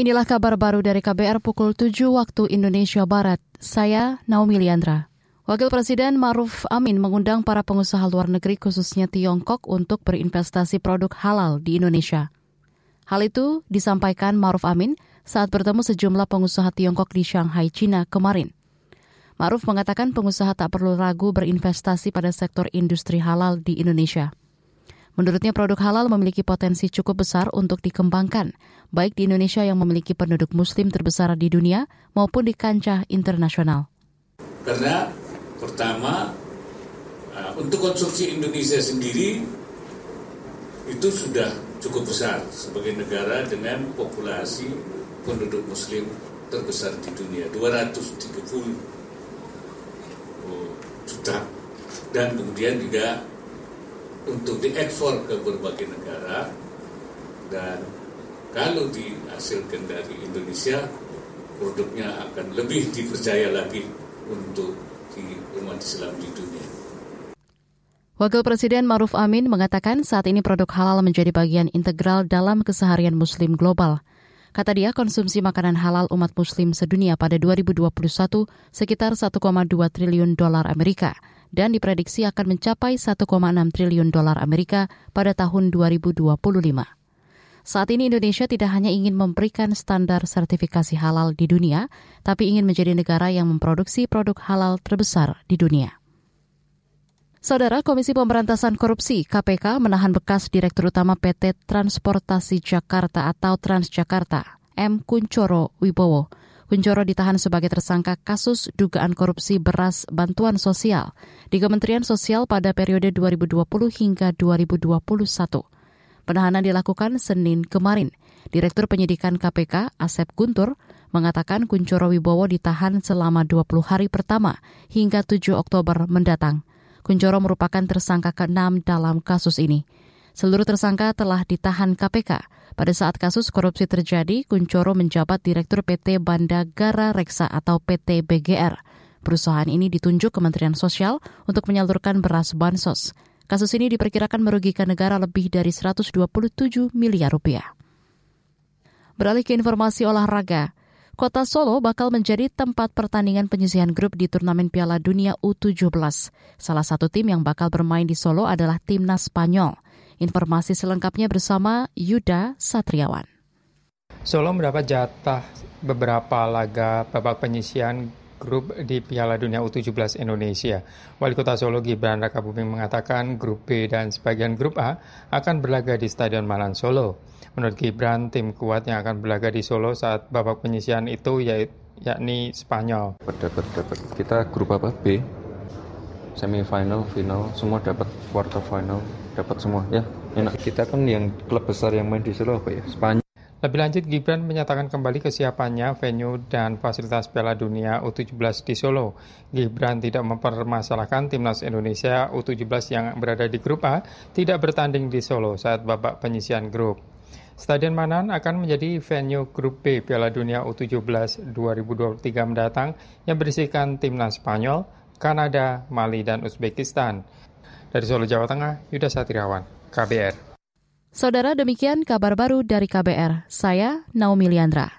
Inilah kabar baru dari KBR pukul 7 waktu Indonesia Barat. Saya Naomi Liandra. Wakil Presiden Maruf Amin mengundang para pengusaha luar negeri khususnya Tiongkok untuk berinvestasi produk halal di Indonesia. Hal itu disampaikan Maruf Amin saat bertemu sejumlah pengusaha Tiongkok di Shanghai, China kemarin. Maruf mengatakan pengusaha tak perlu ragu berinvestasi pada sektor industri halal di Indonesia. Menurutnya produk halal memiliki potensi cukup besar untuk dikembangkan, baik di Indonesia yang memiliki penduduk muslim terbesar di dunia maupun di kancah internasional. Karena pertama, uh, untuk konsumsi Indonesia sendiri itu sudah cukup besar sebagai negara dengan populasi penduduk muslim terbesar di dunia, 230 juta. Dan kemudian juga untuk diekspor ke berbagai negara dan kalau dihasilkan dari Indonesia produknya akan lebih dipercaya lagi untuk di umat Islam di dunia. Wakil Presiden Maruf Amin mengatakan saat ini produk halal menjadi bagian integral dalam keseharian Muslim global. Kata dia, konsumsi makanan halal umat Muslim sedunia pada 2021 sekitar 1,2 triliun dolar Amerika dan diprediksi akan mencapai 1,6 triliun dolar Amerika pada tahun 2025. Saat ini Indonesia tidak hanya ingin memberikan standar sertifikasi halal di dunia, tapi ingin menjadi negara yang memproduksi produk halal terbesar di dunia. Saudara Komisi Pemberantasan Korupsi KPK menahan bekas Direktur Utama PT Transportasi Jakarta atau Transjakarta, M. Kuncoro Wibowo, Kunchoro ditahan sebagai tersangka kasus dugaan korupsi beras bantuan sosial di Kementerian Sosial pada periode 2020 hingga 2021. Penahanan dilakukan Senin kemarin. Direktur Penyidikan KPK, Asep Guntur, mengatakan Kunchoro Wibowo ditahan selama 20 hari pertama hingga 7 Oktober mendatang. Kunchoro merupakan tersangka ke-6 dalam kasus ini. Seluruh tersangka telah ditahan KPK. Pada saat kasus korupsi terjadi, Kuncoro menjabat Direktur PT Bandagara Reksa atau PT BGR. Perusahaan ini ditunjuk Kementerian Sosial untuk menyalurkan beras bansos. Kasus ini diperkirakan merugikan negara lebih dari 127 miliar rupiah. Beralih ke informasi olahraga, Kota Solo bakal menjadi tempat pertandingan penyisihan grup di turnamen Piala Dunia U17. Salah satu tim yang bakal bermain di Solo adalah timnas Spanyol. Informasi selengkapnya bersama Yuda Satriawan. Solo mendapat jatah beberapa laga babak penyisian grup di Piala Dunia U17 Indonesia. Wali Kota Solo Gibran Rakabuming mengatakan grup B dan sebagian grup A akan berlaga di Stadion Malang Solo. Menurut Gibran, tim kuat yang akan berlaga di Solo saat babak penyisian itu yaitu yakni Spanyol. Dapat dapat kita grup apa B? Semifinal, final, semua dapat quarter final, dapat semua ya enak kita kan yang klub besar yang main di Solo apa ya Spanyol lebih lanjut, Gibran menyatakan kembali kesiapannya venue dan fasilitas Piala Dunia U17 di Solo. Gibran tidak mempermasalahkan timnas Indonesia U17 yang berada di grup A tidak bertanding di Solo saat babak penyisian grup. Stadion Manan akan menjadi venue grup B Piala Dunia U17 2023 mendatang yang berisikan timnas Spanyol, Kanada, Mali, dan Uzbekistan. Dari Solo, Jawa Tengah, Yuda Satirawan, KBR. Saudara demikian kabar baru dari KBR. Saya Naomi Liandra.